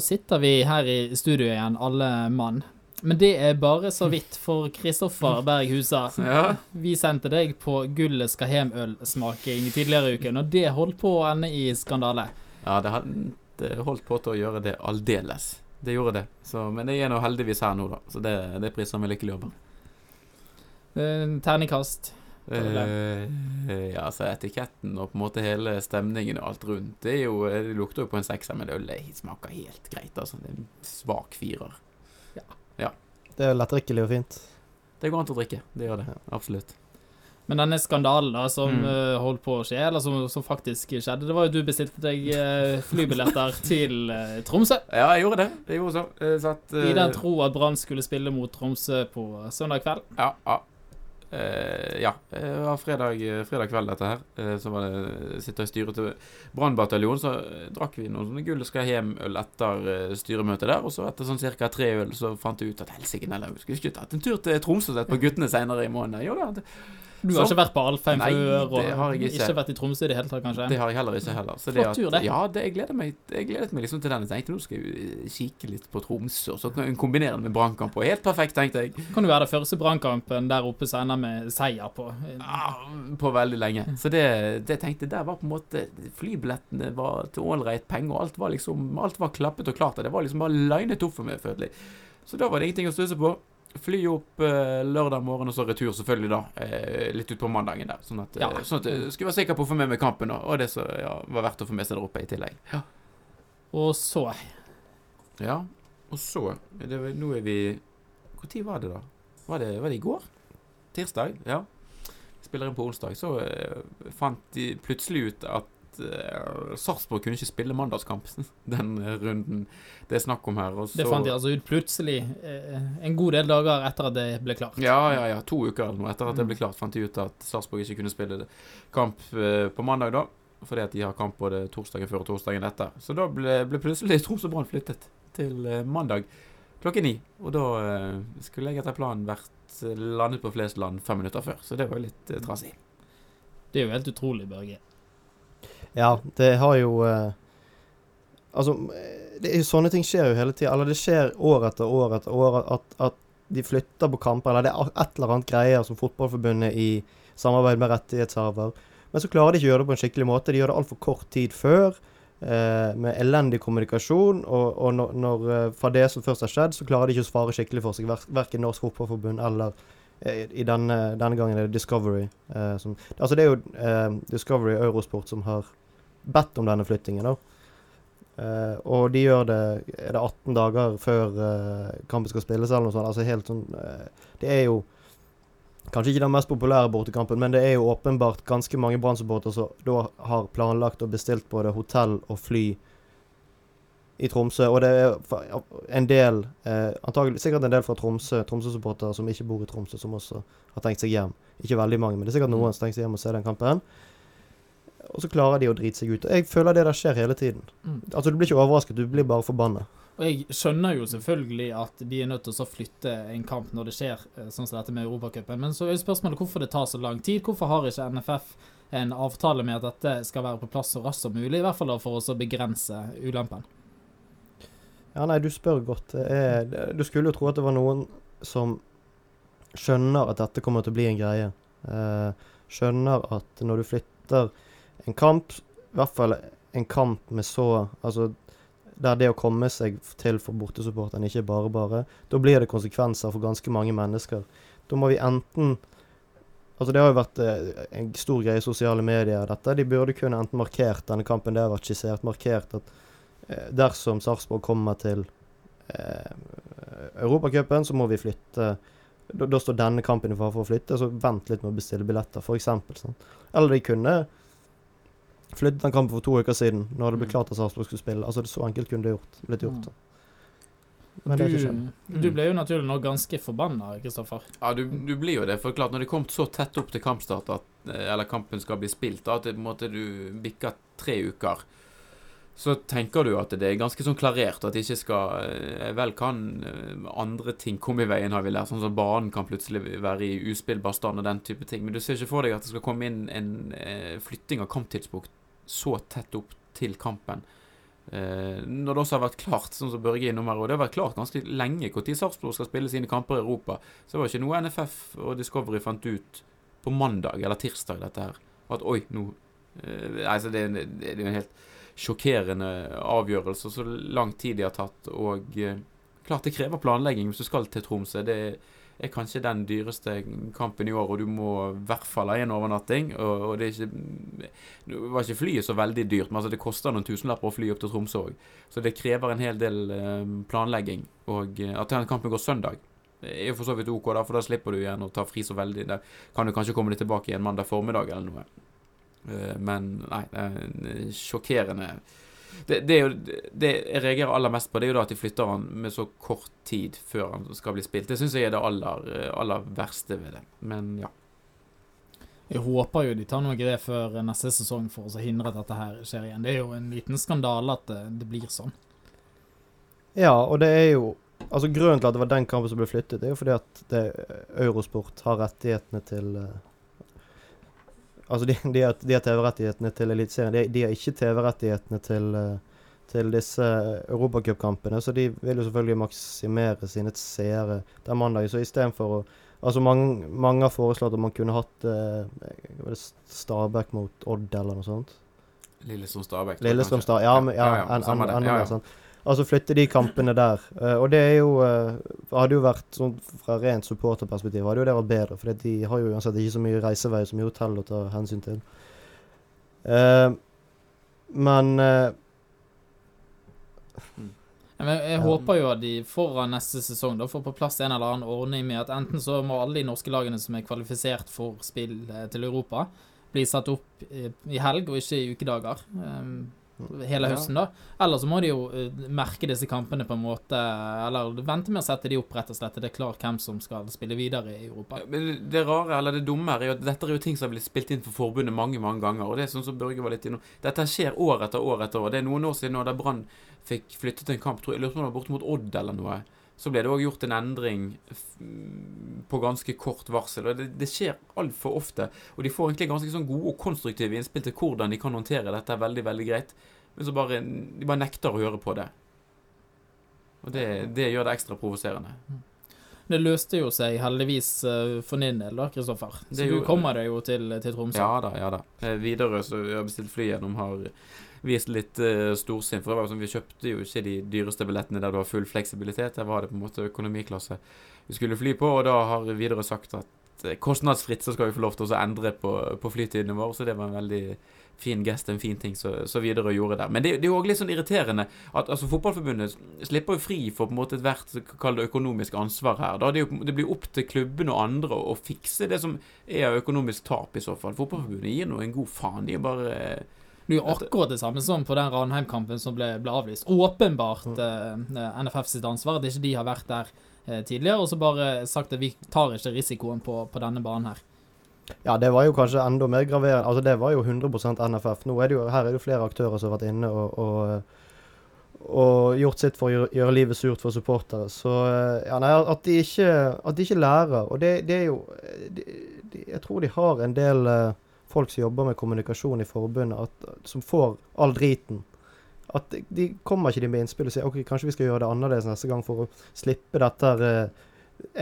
Sitter vi her i studio igjen, alle mann. Men det er bare så vidt, for Kristoffer Berg Husa. Ja. Vi sendte deg på Gullet skal hjem-ølsmaking tidligere i uken, og det holdt på å ende i skandale. Ja, det, det holdt på til å gjøre det aldeles. Det gjorde det. Så, men jeg er nå heldigvis her nå, da. Så det, det priser vi lykkelig over. Eh, Terningkast. Eh, ja, altså etiketten og på en måte hele stemningen og alt rundt, det er jo Det lukter jo på en sekser, men ølet smaker helt greit, altså. Det er en svak firer. Det er lettdrikkelig og fint. Det går an til å drikke. Det gjør det. Absolutt. Men denne skandalen da, som Mm. uh, holdt på å skje, eller som, som faktisk skjedde, det var jo du bestilte deg uh, flybilletter til uh, Tromsø. Ja, jeg gjorde det. Jeg gjorde så. Eh, så at, I eh, den tro at Brann skulle spille mot Tromsø på søndag kveld. Ja. ja. Eh, ja. Det var fredag, fredag kveld, dette her. Eh, så var det sitte i styret til Brannbataljonen. Så eh, drakk vi noen sånne Gull skal hjem-øl etter eh, styremøtet der. Og så etter sånn ca. tre øl så fant jeg ut at helsike, skulle ikke tatt en tur til Tromsø sett på guttene senere i måneden. Jo da, det, Du har Så- ikke vært på Alfheim Nei, før, og det ikke. ikke vært i Tromsø i det hele tatt, kanskje? det har jeg heller ikke heller. Så Flott tur, det. Ja, det, jeg, gleder meg, jeg gledet meg liksom til den. Jeg tenkte nå skal jeg kikke litt på Tromsø, og så kan jeg kombinere den med brannkamp. Helt perfekt, tenkte jeg. Kan jo være den første brannkampen der oppe som ender med seier på. Ah, på veldig lenge. Så det, det tenkte der var på en måte Flybillettene var til ålreit penger, og alt var liksom Alt var klappet og klart. Det var liksom bare linet opp for meg, føler jeg. Så da var det ingenting å stusse på. Fly opp eh, lørdag morgen, og så retur selvfølgelig da, eh, litt utpå mandagen der. Sånn at, eh, Ja. sånn at jeg skulle være sikker på å få med meg kampen, og, og det som ja, var verdt å få med seg der oppe i tillegg. Ja. Og så ja. Og så det, Nå er vi Når var det, da? Var det, var det i går? Tirsdag? Ja. Spiller inn på onsdag. Så fant de plutselig ut at uh, Sarpsborg kunne ikke spille mandagskamp den runden det er snakk om her. Og så, Det fant de altså ut plutselig, eh, en god del dager etter at det ble klart. Ja, ja, ja. To uker eller noe etter at det ble klart, fant de ut at Sarpsborg ikke kunne spille kamp eh, på mandag, da. Fordi at de har kamp både torsdagen før og torsdagen etter. Så da ble, ble plutselig og Brann flyttet til mandag klokken ni. Og da skulle jeg etter planen vært landet på flest land fem minutter før, så det var jo litt trasig. Det er jo helt utrolig, Børge. Ja, det har jo eh, Altså, det er sånne ting skjer jo hele tida. Eller det skjer år etter år etter år at, at de flytter på kamper, eller det er et eller annet greier som Fotballforbundet i samarbeid med rettighetshaver. Men så klarer de ikke å gjøre det på en skikkelig måte. De gjør det altfor kort tid før. Eh, med elendig kommunikasjon. Og, og når, når eh, fra det som først har skjedd, så klarer de ikke å svare skikkelig for seg. Ver verken Norsk Fotballforbund eller eh, i denne, denne gangen er det Discovery. Eh, som, altså det er jo eh, Discovery Eurosport som har bedt om denne flyttingen. da. Uh, og de gjør det Er det 18 dager før uh, kampen skal spilles, eller noe sånt. Altså helt sånn uh, Det er jo kanskje ikke den mest populære bortekampen, men det er jo åpenbart ganske mange Brann-supportere som da har planlagt og bestilt både hotell og fly i Tromsø. Og det er en del eh, antagelig, Sikkert en del fra Tromsø Tromsø-supportere som ikke bor i Tromsø, som også har tenkt seg hjem. Ikke veldig mange, men det er sikkert noen som tenker seg hjem og se den kampen. Og så klarer de å drite seg ut. Og Jeg føler det der skjer hele tiden. Mm. Altså Du blir ikke overrasket, du blir bare forbanna. Og jeg skjønner jo selvfølgelig at de er nødt til å flytte en kamp når det skjer, eh, sånn som dette med Europacupen. Men så er spørsmålet hvorfor det tar så lang tid. Hvorfor har ikke NFF en avtale med at dette skal være på plass så raskt som mulig? I hvert fall for å begrense ulempen. Ja, nei, du spør godt. Er, du skulle jo tro at det var noen som skjønner at dette kommer til å bli en greie. Eh, skjønner at når du flytter en kamp, i hvert fall en kamp med så Altså der det å komme seg til for bortesupporterne ikke bare bare, da blir det konsekvenser for ganske mange mennesker. Da må vi enten Altså Det har jo vært eh, en stor greie i sosiale medier, dette. De burde kunne enten markert denne kampen, det har vært skissert, markert at eh, dersom Sarpsborg kommer til eh, Europacupen, så må vi flytte da, da står denne kampen i fare for å flytte, så vent litt med å bestille billetter, f.eks. Sånn. Eller de kunne flyttet den kampen for to uker siden, når det ble Mm. klart at Sarpsborg skulle spille. Altså, det Så enkelt kunne det gjort, blitt gjort. Mm. sånn. Men Du, du ble jo naturlig nok ganske forbanna, Kristoffer. Ja, du, du blir jo det. For klart, når det kom så tett opp til kampstart, at, eh, eller kampen skal bli spilt, da, at det, på en måte, du bikker tre uker, så tenker du at det er ganske sånn klarert, at det ikke skal eh, Vel kan eh, andre ting komme i veien, har vi lært. Sånn som banen kan plutselig være i uspillbar stand og den type ting. Men du ser ikke for deg at det skal komme inn en eh, flytting av kamptidspunkt så tett opp til kampen. Når det også har vært klart, sånn som Børge innom her, og det har vært klart ganske lenge når Sarpsborg skal spille sine kamper i Europa, så var det ikke noe NFF og Discovery fant ut på mandag eller tirsdag, dette her. At oi, nå eh, Altså, det, det, det er jo helt sjokkerende avgjørelser så lang tid de har tatt, og eh, klart det krever planlegging hvis du skal til Tromsø. Det er kanskje den dyreste kampen i år, og du må i hvert fall ha en overnatting. Og, og det ikke det var ikke flyet så veldig dyrt, men altså det koster noen tusenlapper å fly opp til Tromsø òg. Så det krever en hel del eh, planlegging. Og eh, at den kampen går søndag, er jo for så vidt OK, da, for da slipper du igjen å ta fri så veldig. Da kan du kanskje komme deg tilbake igjen mandag formiddag eller noe. Eh, men nei, det er eh, sjokkerende det, det, er jo, det jeg reagerer aller mest på, det er jo da at de flytter han med så kort tid før han skal bli spilt. Det syns jeg er det aller, aller verste ved det. Men ja. Jeg håper jo de tar noe grep før neste sesong for å hindre at dette her skjer igjen. Det er jo en liten skandale at det, det blir sånn. Ja, og det er jo Altså Grunnen til at det var den kampen som ble flyttet, det er jo fordi at det, Eurosport har rettighetene til eh, Altså, de, de har, har TV-rettighetene til Eliteserien. De, de har ikke TV-rettighetene til, eh, til disse europacupkampene, så de vil jo selvfølgelig maksimere sine seere den mandagen. Så istedenfor å Altså, mange, mange har foreslått at man kunne hatt eh, Stabæk mot Odd eller noe sånt. Lillestrøm Stabæk. Lillestrøm-Stabæk, ja, ja, ja, ja, en, samme en, det. enda Ja, ja. Altså flytte de kampene der. Eh, og det er jo eh, Hadde jo vært sånn fra rent supporterperspektiv hadde jo det vært bedre. For de har jo uansett ikke så mye reisevei, så mye hotell å ta hensyn til. Eh, men jeg, håper jo at de foran neste sesong da får på plass en eller annen ordning med at enten så må alle de norske lagene som er kvalifisert for spill til Europa, bli satt opp i, i helg og ikke i ukedager. Hele høsten, da. Eller så må de jo eh, merke disse kampene på en måte Eller vente med å sette de opp, rett og slett. Det er klart hvem som skal spille videre i Europa. Men det rare, eller det dumme er jo at dette er jo ting som har blitt spilt inn for forbundet mange mange ganger. Og det er sånn som Børge var litt innom. Dette skjer år etter år etter år. Det er noen år siden da Brann fikk flyttet en kamp, tror jeg lurer på om det var borte mot Odd eller noe. Så ble det òg gjort en endring på ganske kort varsel. Og det, det skjer altfor ofte. Og de får egentlig ganske sånn gode og konstruktive innspill til hvordan de kan håndtere dette veldig, veldig greit. Men så bare De bare nekter å høre på det. Og det, det gjør det ekstra provoserende. Det løste jo seg heldigvis eh, for din del, da, Kristoffer. Så jo, du kommer deg jo til, til Tromsø. Ja da, ja da. Eh, Widerøe, som vi har bestilt fly gjennom, har vist litt uh, storsinn. For det var jo sånn, Vi kjøpte jo ikke de dyreste billettene der du har full fleksibilitet. Der var det på en måte økonomiklasse vi skulle fly på, og da har Widerøe sagt at eh, kostnadsfritt så skal vi få lov til å endre på, på flytidene våre, så det var en veldig fin gest, en fin ting så Widerøe gjorde der. Men det, det er jo òg litt sånn irriterende at altså, Fotballforbundet slipper jo fri for på en måte ethvert kall det økonomisk ansvar her. Da det, jo, det blir opp til klubbene og andre å, fikse det som er økonomisk tap, i så fall. Fotballforbundet gir nå en god faen. De er bare eh, Det er jo akkurat det samme som på den Ranheim-kampen som ble, ble avlyst. Åpenbart Mm. eh, NFF sitt ansvar at ikke de har vært der eh, tidligere, og så bare sagt at vi tar ikke risikoen på, på denne banen her. Ja, det var jo kanskje enda mer graverende. Altså, det var jo 100 NFF. Nå er det jo, her er det flere aktører som har vært inne og, og, og gjort sitt for å gjøre, gjøre livet surt for supportere. Så eh, ja, nei, at de ikke, at de ikke lærer. Og det, det er jo de, de, Jeg tror de har en del eh, folk som jobber med kommunikasjon i forbundet, at, som får all driten. At de, de kommer ikke de med innspill og sier ok, kanskje vi skal gjøre det annerledes neste gang for å slippe dette eh,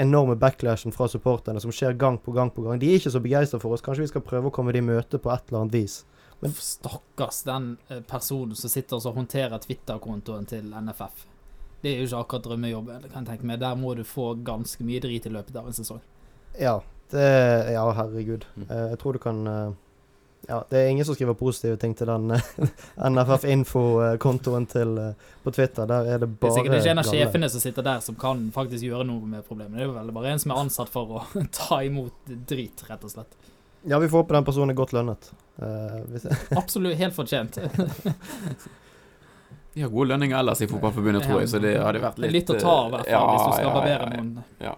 enorme backlashen fra supporterne som skjer gang på gang på gang. De er ikke så begeistra for oss. Kanskje vi skal prøve å komme de i møte på et eller annet vis. Men- Stakkars den eh, personen som sitter og håndterer Twitter-kontoen til NFF. Det er jo ikke akkurat drømmejobben. kan jeg tenke meg. Der må du få ganske mye drit i løpet av en sesong. Ja, det Ja, herregud. Mm. Eh, jeg tror du kan eh, Ja, det er ingen som skriver positive ting til den eh, NFF-info-kontoen til eh, på Twitter. Der er det bare Det er sikkert ikke en av sjefene som sitter der som kan faktisk gjøre noe med problemet. Det er vel bare en som er ansatt for å ta imot drit, rett og slett. Ja, vi får håpe den personen er godt lønnet. Eh, hvis, Absolutt helt fortjent. De har gode lønninger ellers i Fotballforbundet, tror jeg, så det hadde vært Det litt litt å ta av, i hvert fall, hvis du skal ja, ja, barbere ja, noen. Ja.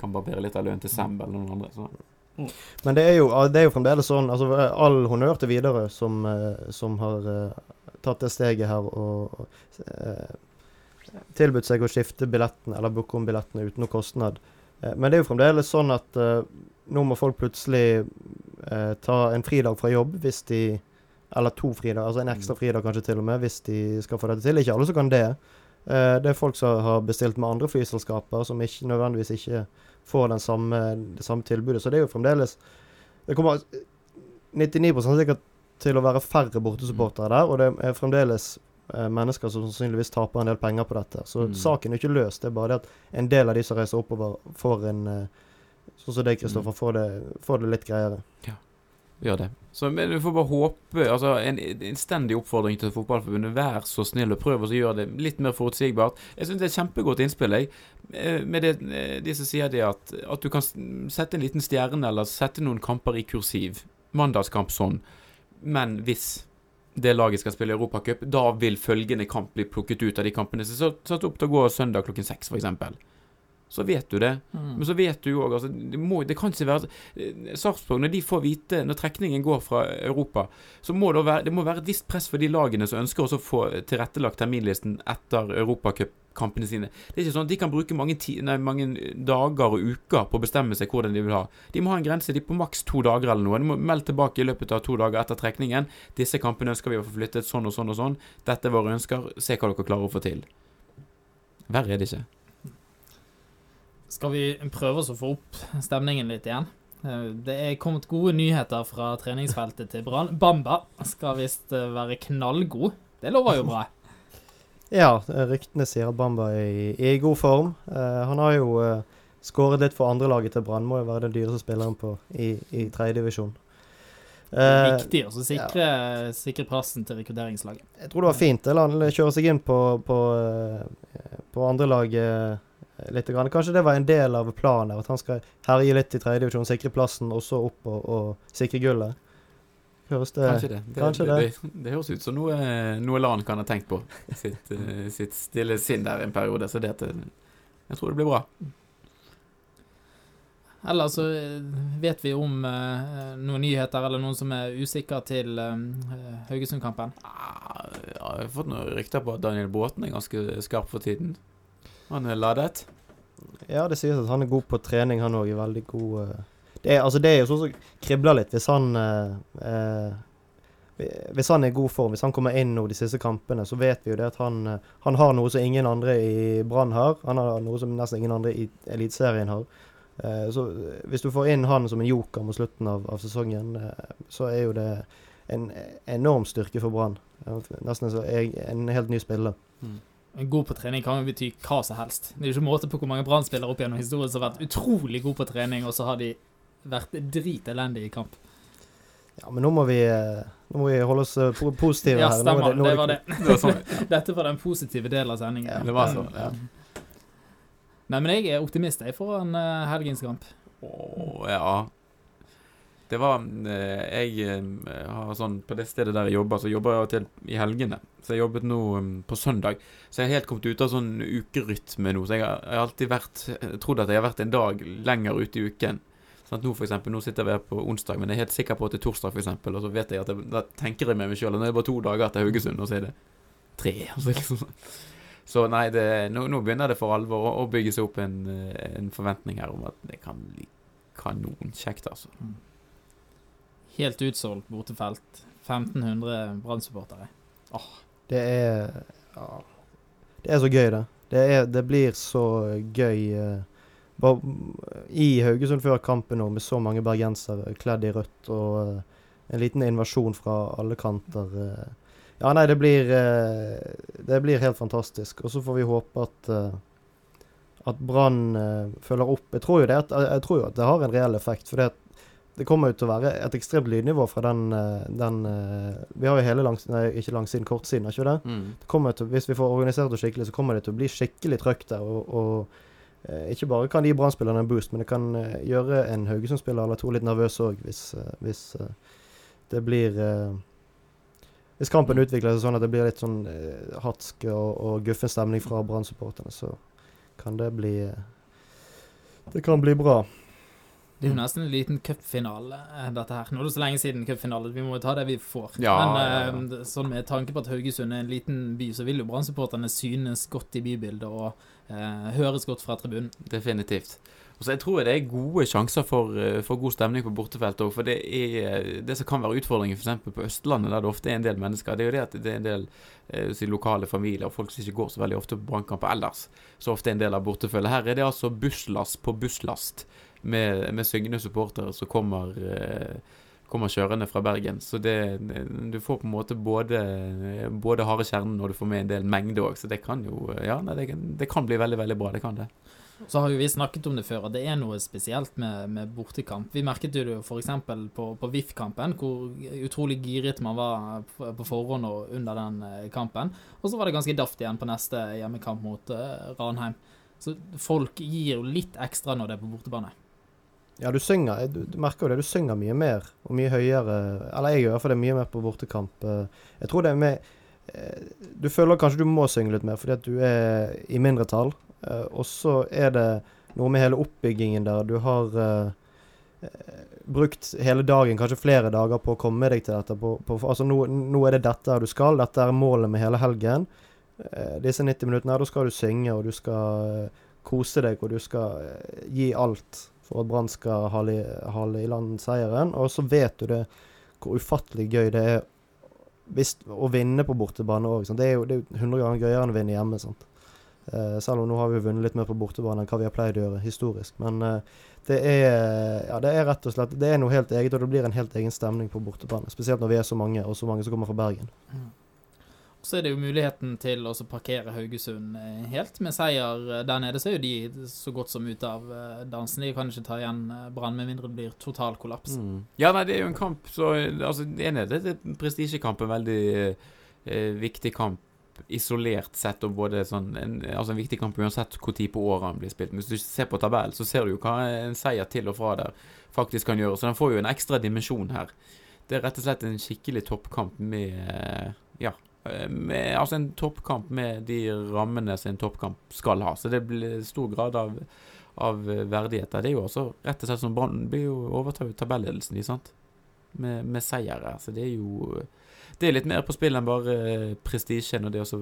Kan barbere litt av lønnen til Sam eller noen andre. Så. Men det er, jo, det er jo fremdeles sånn altså All honnør til Widerøe, som, eh, som har uh, tatt det steget her og uh, tilbudt seg å skifte billettene, eller booke om billettene uten noe kostnad. Uh, men det er jo fremdeles sånn at nå må folk plutselig ta en fridag fra jobb hvis de Eller to fridager, altså en ekstra fridag kanskje til og med, hvis de skal få dette til. Ikke alle som kan det. Eh, det er folk som har bestilt med andre flyselskaper, som ikke nødvendigvis ikke får den samme, det samme tilbudet. Så det er jo fremdeles Det kommer 99% sikkert til å være færre bortesupportere der, og det er fremdeles eh, mennesker som sannsynligvis taper en del penger på dette. Så Mm. saken er ikke løst. Det er bare det at en del av de som reiser oppover, får en eh, Sånn som deg, Kristoffer, får, det, får det litt greiere. Gjør det. Så men du får bare håpe Altså, en innstendig oppfordring til Fotballforbundet. Vær så snill og prøv å gjøre det litt mer forutsigbart. Jeg syns det er et kjempegodt innspill, jeg. eh, Med det, eh, de som sier det at, at du kan sette en liten stjerne, eller sette noen kamper i kursiv. Mandagskamp sånn. Men hvis det laget skal spille Europacup, da vil følgende kamp bli plukket ut av de kampene som er satt opp til å gå søndag klokken seks, f.eks. Så vet du det. Mm. Men så vet du jo òg altså, det, må, det kan ikke være eh, Sarpsborg, når de får vite Når trekningen går fra Europa, så må det være, det må være et visst press for de lagene som ønsker å få tilrettelagt terminlisten etter europacupkampene sine. Det er ikke sånn at de kan bruke mange, ti, nei, mange dager og uker på å bestemme seg hvordan de vil ha. De må ha en grense. De på maks to dager eller noe. De må melde tilbake i løpet av to dager etter trekningen. Disse kampene ønsker vi å få flyttet sånn og sånn og sånn. Dette er våre ønsker. Se hva dere klarer å få til. Verre er det ikke. Skal vi prøve oss å få opp stemningen litt igjen? Eh, Det er kommet gode nyheter fra treningsfeltet til Brann. Bamba skal visst eh, være knallgod. Det lover jo bra. Ja, eh, ryktene sier at Bamba er i, god form. Han har jo skåret litt for andrelaget til Brann. Må jo være den dyreste spilleren på, i, i tredjedivisjon. Det er viktig å sikre, sikre plassen til rekrutteringslaget. jeg tror det var fint. La han kjøre seg inn på, på, på andrelaget litt. Grann. Kanskje det var en del av planen, der, at han skal herje litt i tredjedivisjon, sikre plassen, og så opp og, og sikre gullet. Høres det Kanskje det. Det, kanskje det, det, det høres ut som noe, noe Lan kan ha tenkt på. Sitt, eh, sitt stille sinn der en periode. Så det Jeg tror det blir bra. Eller så eh, vet vi om eh, noen nyheter eller noen som er usikker til eh, Haugesund-kampen. Ah, ja, jeg har fått noen rykter på at Daniel Båten er ganske skarp for tiden. Han er ladet. Ja, det sies at han er god på trening, han òg. Veldig god uh, det, er, altså, det er jo sånn som kribler litt hvis han uh, uh, Hvis han er i god form, hvis han kommer inn nå de siste kampene, så vet vi jo det at han, han har noe som ingen andre i Brann har. Han har noe som nesten ingen andre i Eliteserien har. Så hvis du får inn han som en joker mot slutten av, av sesongen, så er jo det en enorm styrke for Brann. Nesten så en helt ny spiller. God på trening kan jo bety hva som helst. Det er jo ikke måte på hvor mange Brann-spillere opp gjennom historien som har vært utrolig gode på trening, og så har de vært dritelendige i kamp. Ja, men nå må vi, eh, nå må vi holde oss eh, po positive Ja, her. Nå er stemmer. nå Det er var det. Det var sånn. Dette var den positive delen av sendingen. Ja, det var sånn, ja. Nei, men jeg er optimist jeg foran uh, helgens kamp. Å, ja. Det var eh, Jeg eh, har sånn På det stedet der jeg jobber, så jobber jeg av og til i helgene. Så jeg jobbet nå mm, på søndag. Så jeg har helt kommet ut av sånn ukerytme nå. Så jeg har, alltid vært jeg trodd at jeg har vært en dag lenger ute i uken. Sånn at nå for eksempel, nå sitter vi her på onsdag, men jeg er helt sikker på at det er torsdag, for eksempel, og så vet jeg at jeg, da tenker jeg med meg sjøl at nå er det bare to dager til Haugesund, og så er det tre. Altså, liksom. Så nei, det, nå, nå begynner det for alvor å, å bygge seg opp en, eh, en forventning her om at det kan bli kanonkjekt, altså. Helt utsolgt bortefelt. 1500 Brann-supportere. Det er ja, Det er så gøy, det. Det, er, det blir så gøy eh, bare, i Haugesund før kampen nå, med så mange bergensere kledd i rødt og eh, en liten invasjon fra alle kanter. eh. Ja, nei, det blir eh, Det blir helt fantastisk. Og så får vi håpe at eh, at Brann eh, følger opp. Jeg tror jo det at, jeg tror jo at det har en reell effekt. For det, det kommer jo til å være et ekstremt lydnivå fra den, eh, den eh, Vi har jo hele langs, nei, ikke langsiden, kortsiden, ikke det? Mm. det kommer til, hvis vi får organisert det skikkelig, så kommer det til å bli skikkelig trøkk der. Og, og eh, ikke bare kan gi Brann-spillerne en boost, men det kan gjøre en Haugesund-spiller eller to litt nervøs òg, hvis, hvis det blir Hvis kampen utvikler seg sånn at det blir litt sånn hatsk og, og guffen stemning fra Brann-supporterne, så kan det bli Det kan bli bra. Det er jo nesten en liten cupfinale, eh, dette her. Nå er det så lenge siden cupfinale, vi må jo ta det vi får. Ja, Men ja, ja. eh, sånn med tanke på at Haugesund er en liten by, så vil jo Brann-supporterne synes godt i bybildet og eh, høres godt fra tribunen. Definitivt. Og så jeg tror det er gode sjanser for, eh, for god stemning på bortefelt òg. For det er det som kan være utfordringen f.eks. på Østlandet, der det ofte er en del mennesker, det er jo det at det er en del eh, lokale familier og folk som ikke går så veldig ofte på brannkamper ellers. Så ofte er en del av bortefølget. Her er det altså busslast på busslast med, med syngende supportere som kommer eh, kommer kjørende fra Bergen. Så det, du får på en måte både, både harde kjernen og du får med en del mengde òg. Så det kan jo Ja, nei, det, det, kan bli veldig, veldig bra. Det kan det. Så har jo vi snakket om det før, og det er noe spesielt med, med bortekamp. Vi merket jo f.eks. på, på VIF-kampen, hvor utrolig giret man var på forhånd og under den eh, kampen. Og så var det ganske daft igjen på neste hjemmekamp mot uh, Ranheim. Så folk gir jo litt ekstra når det er på bortebane. Ja, du synger du, du, merker jo det. Du synger mye mer og mye høyere. Eller jeg gjør i det mye mer på bortekamp. Eh, jeg tror det er med Du føler kanskje du må synge litt mer fordi at du er i mindretall. Eh, og så er det noe med hele oppbyggingen der. Du har brukt hele dagen, kanskje flere dager, på å komme deg til dette. På, på, altså nå, nå, er det dette du skal. Dette er målet med hele helgen. Disse 90 minuttene her, da skal du synge, og du skal kose deg, og du skal gi alt for at Brann skal hale, i land seieren. Og så vet du det, hvor ufattelig gøy det er hvis, å vinne på bortebane òg. Det, er jo 100 ganger gøyere enn å vinne hjemme. Uh, selv om nå har vi vunnet litt mer på bortebane enn hva vi har pleid å gjøre historisk. Men eh, det, er, ja, det er rett og slett Det er noe helt eget, og det blir en helt egen stemning på bortebane. Spesielt når vi er så mange, og så mange som kommer fra Bergen. Mm. Så er det jo muligheten til å parkere Haugesund eh, helt. Med seier der nede så er jo de så godt som ute av dansen. De kan ikke ta igjen Brann med mindre det blir total kollaps. Mm. Ja, nei, det er jo en kamp så altså, Det er en prestisjekamp, en veldig eh, viktig kamp isolert sett og både sånn en, altså en viktig kamp uansett hvor tid på året han blir spilt. Men hvis du ser på tabellen, så ser du jo hva en seier til og fra der faktisk kan gjøre. Så den får jo en ekstra dimensjon her. Det er rett og slett en skikkelig toppkamp med Ja. Med, altså en toppkamp med de rammene som en toppkamp skal ha. Så det blir stor grad av, av verdighet der. Det er jo også rett og slett som Brann blir jo overtar tabelledelsen, sant? Med, med seier her. Så det er jo det er litt mer på spill enn bare uh, prestisjen og det å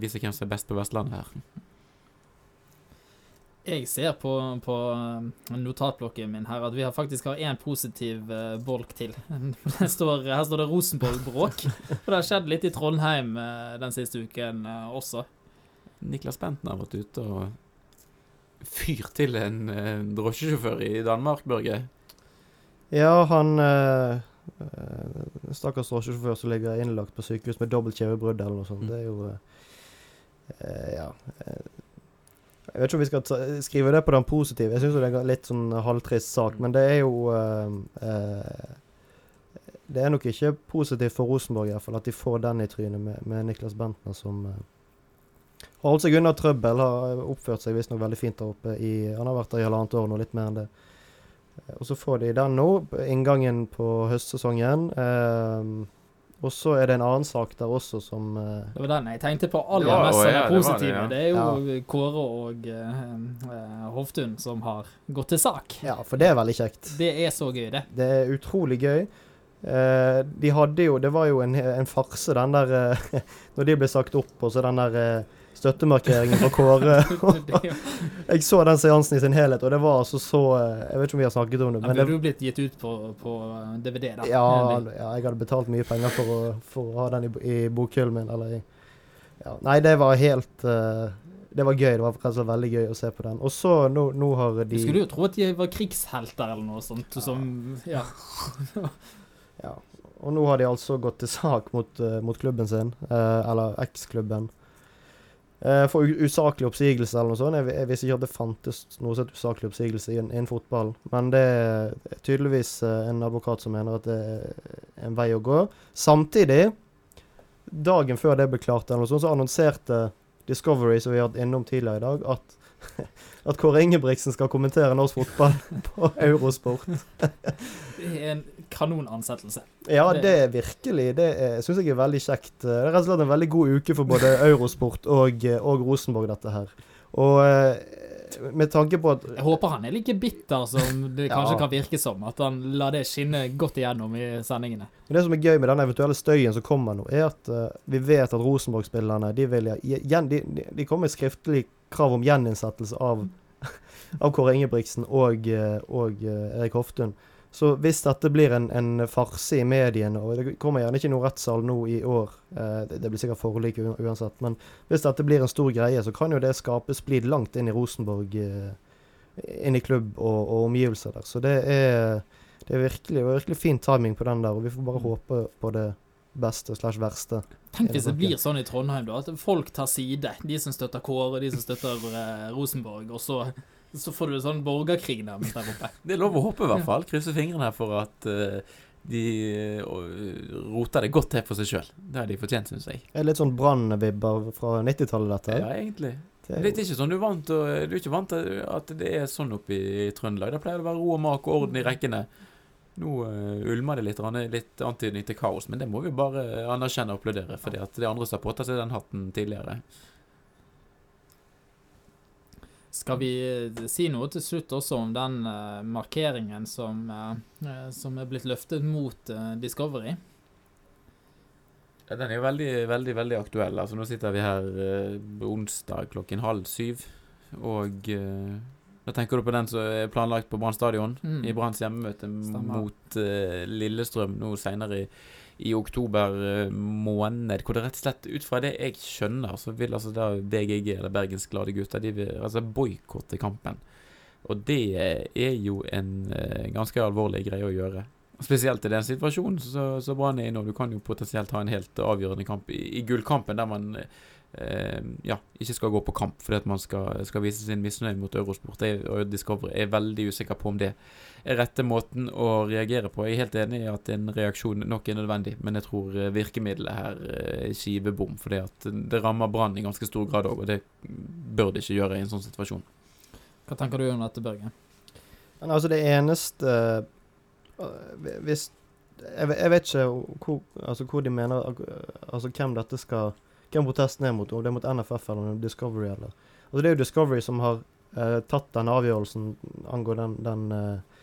vise hvem som er best på Vestlandet her. Jeg ser på, på eh, notatblokken min her at vi har faktisk har én positiv uh, bolk til. Står, her står det Rosenborg-bråk. Og det har skjedd litt i Trondheim uh, den siste uken uh, også. Niklas Benten har vært ute og fyrt til en drosjesjåfør i Danmark, Børge. Ja, han Uh, Stakkars drosjesjåfør som ligger innlagt på sykehus med dobbelt kjevebrudd eller noe sånt. Mm. Det er jo uh, Ja. Jeg vet ikke om vi skal ta, skrive det på den positive. Jeg syns det er en litt sånn halvtrist sak, men det er jo uh, Det er nok ikke positivt for Rosenborg i hvert fall, at de får den i trynet med, med Niklas Bentner som har holdt seg unna trøbbel. Har oppført seg visstnok veldig fint der oppe i Han har vært der i halvannet år nå, litt mer enn det. Eh, og så får de den nå, inngangen på høstsesongen. Um, og så er det en annen sak der også som uh, Det var den jeg tenkte på aller mest som ja, positive. Det, ja. det, er jo ja. Kåre og uh, Hoftun som har gått til sak. Ja, for det er veldig kjekt. Det er så gøy, det. Det er utrolig gøy. Uh, de hadde jo Det var jo en, en farse, den der Når de ble sagt opp, og så den der støttemarkeringen fra Kåre. jeg så den seansen i sin helhet, og det var altså så Jeg vet ikke om vi har snakket om det. Men Burde jo blitt gitt ut på, på DVD, da? Ja, ja, jeg hadde betalt mye penger for å, for å ha den i, i bokhyllen min. Eller i ja. Nei, det var helt uh, Det var gøy. Det var altså veldig gøy å se på den. Og så, nå, nå har de Du skulle jo tro at de var krigshelter eller noe sånt. Ja. Som Ja. ja. Og nå har de altså gått til sak mot, uh, mot klubben sin, uh, eller eksklubben. Uh, for usaklig oppsigelse eller noe sånt. Jeg, jeg, visste ikke at det fantes noe sånt usaklig oppsigelse innen fotball. Men det er tydeligvis uh, en advokat som mener at det er en vei å gå. Samtidig, dagen før det ble klart, eller noe sånt, så annonserte Discovery, som vi har hatt innom tidligere i dag, at at Kåre Ingebrigtsen skal kommentere norsk fotball på Eurosport. det er en kanonansettelse. Ja, det er virkelig. Det syns jeg er veldig kjekt. Det er rett og slett en veldig god uke for både Eurosport og, og Rosenborg, dette her. Og eh, med tanke på at Jeg håper han er like bitter som det kanskje ja. kan virke som. At han lar det skinne godt igjennom i sendingene. Men Det som er gøy med den eventuelle støyen som kommer nå, er at uh, vi vet at Rosenborg-spillerne de, de, de, kommer med skriftlig krav om gjeninnsettelse av av Kåre Ingebrigtsen og, eh, og eh, Erik Hoftun. Så hvis dette blir en, en farse i mediene, og det kommer gjerne ikke noe rettssal nå i år, eh, det, det blir sikkert forlik uansett, men hvis dette blir en stor greie, så kan jo det skape splid langt inn i Rosenborg, eh, inn i klubb og, og omgivelser der. Så det er, det er virkelig, det virkelig fin timing på den der, og vi får bare håpe på det beste slash verste. Tenk hvis det det blir sånn i Trondheim, da. At folk tar side. De som støtter Kåre, de som støtter eh, Rosenborg. Og så, så får du en sånn borgerkrig nærmest der oppe. Det er lov å håpe, i hvert fall. Krysse fingrene her for at uh, de uh, roter det godt til for seg sjøl. Det har de fortjent, syns jeg. Det er litt sånn brannvibber fra 90-tallet, dette. Ja, egentlig. Det Det er er ikke sånn du er vant til Du er ikke vant til at det er sånn oppe i Trøndelag. Da pleier det å være ro og mak og orden i rekkene. Nå uh, ulmer det litt, litt antydning til kaos, men det må vi bare anerkjenne og applaudere. fordi det er andre som har påtatt seg den hatten tidligere. Skal vi eh, si noe til slutt også om den eh, markeringen som, eh, som er blitt løftet mot Discovery? Ja, den er jo veldig, veldig veldig aktuell. Altså, nå sitter vi her eh, onsdag klokken halv syv. Og eh, da tenker du på den som er planlagt på Brann stadion. Mm. I Branns hjemmemøte Stemmer. mot eh, Lillestrøm nå senere i, i oktober eh, måned. Hvor det rett og slett, ut fra det jeg skjønner, så vil altså da BGG, eller Bergens Glade Gutter, de vil altså boikotte kampen. Og det er jo en eh, ganske alvorlig greie å gjøre. Spesielt i den situasjonen så, så Brann er inne, og Du kan jo potensielt ha en helt avgjørende kamp i, i gullkampen der man eh, ja, ikke skal gå på kamp fordi at man skal, skal vise sin misnøye mot Eurosport. Jeg, og Discovery er veldig usikker på om det er rette måten å reagere på. Jeg er helt enig i at en reaksjon nok er nødvendig, men jeg tror eh, virkemidlet her eh, bom skivebom. For det rammer Brann i ganske stor grad òg, og det bør det ikke gjøre i en sånn situasjon. Hva tenker du om dette, Børge? Men altså, det eneste Hvis jeg, jeg vet ikke hvor, altså, hvor de mener Altså hvem dette skal Hvem protesten er mot, om det er mot NFF eller er Discovery eller Altså Det er jo Discovery som har eh, tatt den avgjørelsen angående den, den eh,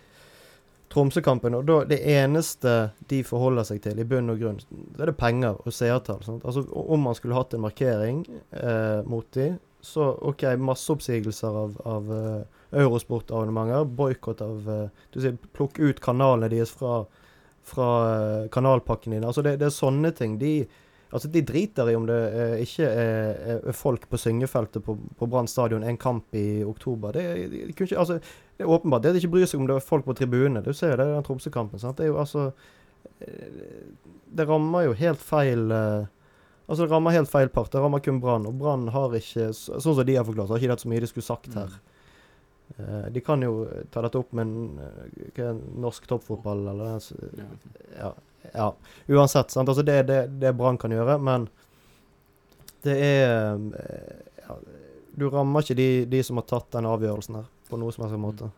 Tromsø-kampen. Og da, det eneste de forholder seg til, i bunn og grunn, det er det penger og seertall. Altså Om man skulle hatt en markering eh, mot de, så OK, masseoppsigelser av, av uh, Eurosport-abonnementer, boikott av uh, Du sier plukk ut kanalene deres fra, fra uh, kanalpakken din. Altså det, det er sånne ting. De, altså de driter i om det uh, ikke er, er folk på syngefeltet på, på Brann stadion en kamp i oktober. Det, de, de ikke, altså, det er åpenbart det at de ikke bryr seg om det er folk på tribunene. Du ser jo det i den Tromsø-kampen. Det er jo altså Det rammer jo helt feil eh, Altså Det rammer helt feil part. Det rammer kun Brann. Og Brann har ikke, sånn som de har forklart, har ikke hatt så mye de skulle sagt her. Uh, de kan jo ta dette opp med en, eh, hva er norsk toppfotball eller Ja. ja, ja. Uansett, sant. Altså det er det, det Brann kan gjøre, men det er eh, ja, Du rammer ikke de, de som har tatt den avgjørelsen her, på noe som helst måte.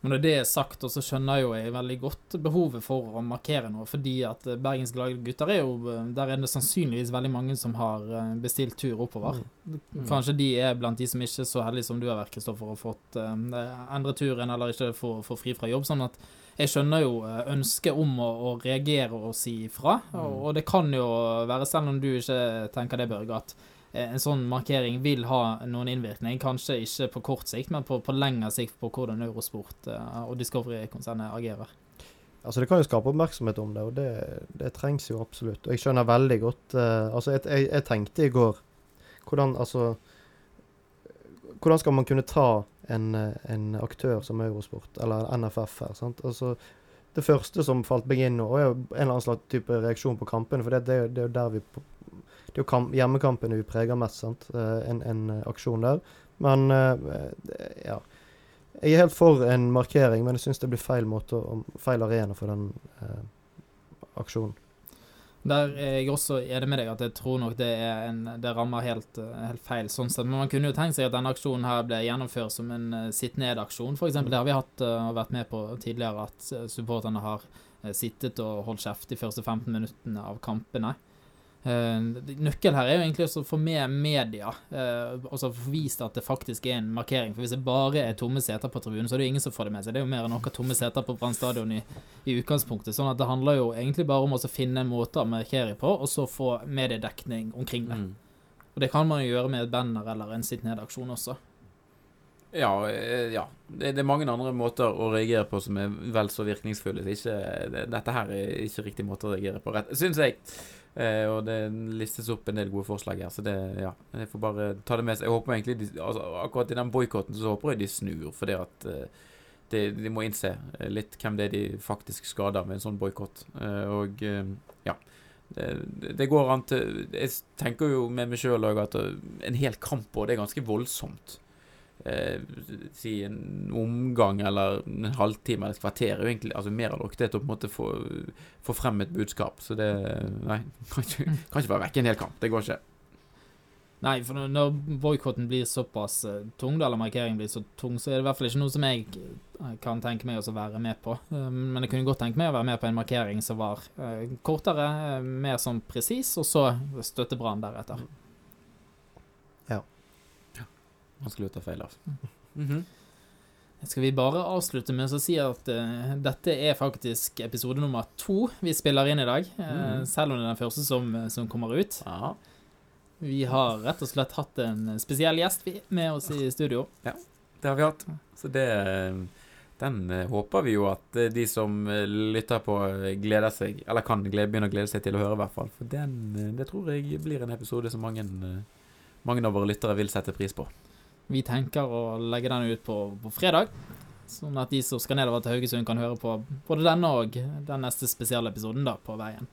Men når det er sagt, og så skjønner jo jeg veldig godt behovet for å markere noe, fordi at eh, Bergens Glade Gutter er jo eh, Der er det sannsynligvis veldig mange som har eh, bestilt tur oppover. Mm. Kanskje de er blant de som ikke er så heldige som du har vært, Kristoffer, og fått endre turen eller ikke få fri fra jobb. Sånn at jeg skjønner jo ønsket om å, å reagere og si ifra. Og, og det kan jo være, selv om du ikke tenker det, Børge, at en sånn markering vil ha noen innvirkning. Kanskje ikke på kort sikt, men på, på lengre sikt på hvordan Eurosport eh, og Discovery-konsernet agerer. Altså Det kan jo skape oppmerksomhet om det, og det, det trengs jo absolutt. Og jeg skjønner veldig godt uh, Altså, jeg, jeg, jeg tenkte i går hvordan Altså Hvordan skal man kunne ta en, eh, en aktør som Eurosport, eller NFF her? sant? Altså Det første som falt meg inn nå, er jo en eller annen slags type reaksjon på kampene. For det, det, det er jo der vi Det er jo kamp, hjemmekampene vi preger mest, sant? Eh, En, en eh, aksjon der. Men eh, ja. Jeg er helt for en markering, men jeg syns det blir feil måte og feil arena for den eh, aksjonen. Der er jeg også enig med deg at jeg tror nok det, en, det rammer helt, helt feil sånn sett. Men man kunne jo tenkt seg at denne aksjonen her ble gjennomført som en uh, sitt ned-aksjon. For eksempel, det har vi hatt og vært med på tidligere, at supporterne har sittet og holdt kjeft de første 15 minuttene av kampene. Eh, Nøkkelen her er jo egentlig å få med media, uh, og så få vist at det faktisk er en markering. For hvis det bare er tomme seter på tribunen, så er det jo ingen som får det med seg. Det er jo mer enn noen tomme seter på Brann stadion i, i utgangspunktet. Sånn at det handler jo egentlig bare om å finne en måte å markere på, og så få mediedekning omkring det. Mm. Og det kan man jo gjøre med et banner eller en sitt ned-aksjon også. Ja, eh, ja. Det, det er mange andre måter å reagere på som er vel så virkningsfulle. Så ikke, det, dette her er ikke riktig måte å reagere på, rett, syns jeg. Eh, og det listes opp en del gode forslag her, så det ja. Jeg får bare ta det med seg. Jeg håper egentlig de, altså, Akkurat i den boikotten så håper jeg de snur, fordi at eh, de, de, må innse eh, litt hvem det er de faktisk skader med en sånn boikott. Eh, og eh, ja. Det, det, går an til Jeg tenker jo med meg sjøl òg at en hel kamp på det er ganske voldsomt eh, si en omgang eller en halvtime eller et kvarter er egentlig altså mer av nok det til å på en måte få, få frem et budskap. Så det Nei, kan ikke, kan ikke være vekk en hel kamp. Det går ikke. Nei, for når boikotten blir såpass uh, tung, eller markeringen blir så tung, så er det i hvert fall ikke noe som jeg uh, kan tenke meg å være med på. Uh, men jeg kunne godt tenke meg å være med på en markering som var kortere, mer sånn presis, og så støtte Brann deretter. Vanskelig å ta feil av. Mm -hmm. Skal vi bare avslutte med å si at uh, dette er faktisk episode nummer to vi spiller inn i dag. Uh, mm. Selv om det er den første som, som kommer ut. Aha. Vi har rett og slett hatt en spesiell gjest med oss i studio. Ja, det har vi hatt. Så det den håper vi jo at de som lytter på, gleder seg Eller kan begynne å glede seg til å høre, i hvert fall. For den, det tror jeg blir en episode som mange, mange av våre lyttere vil sette pris på. Vi tenker å legge den ut på, på fredag, sånn at de som skal nedover til Haugesund, kan høre på både denne og den neste spesialepisoden da, på veien.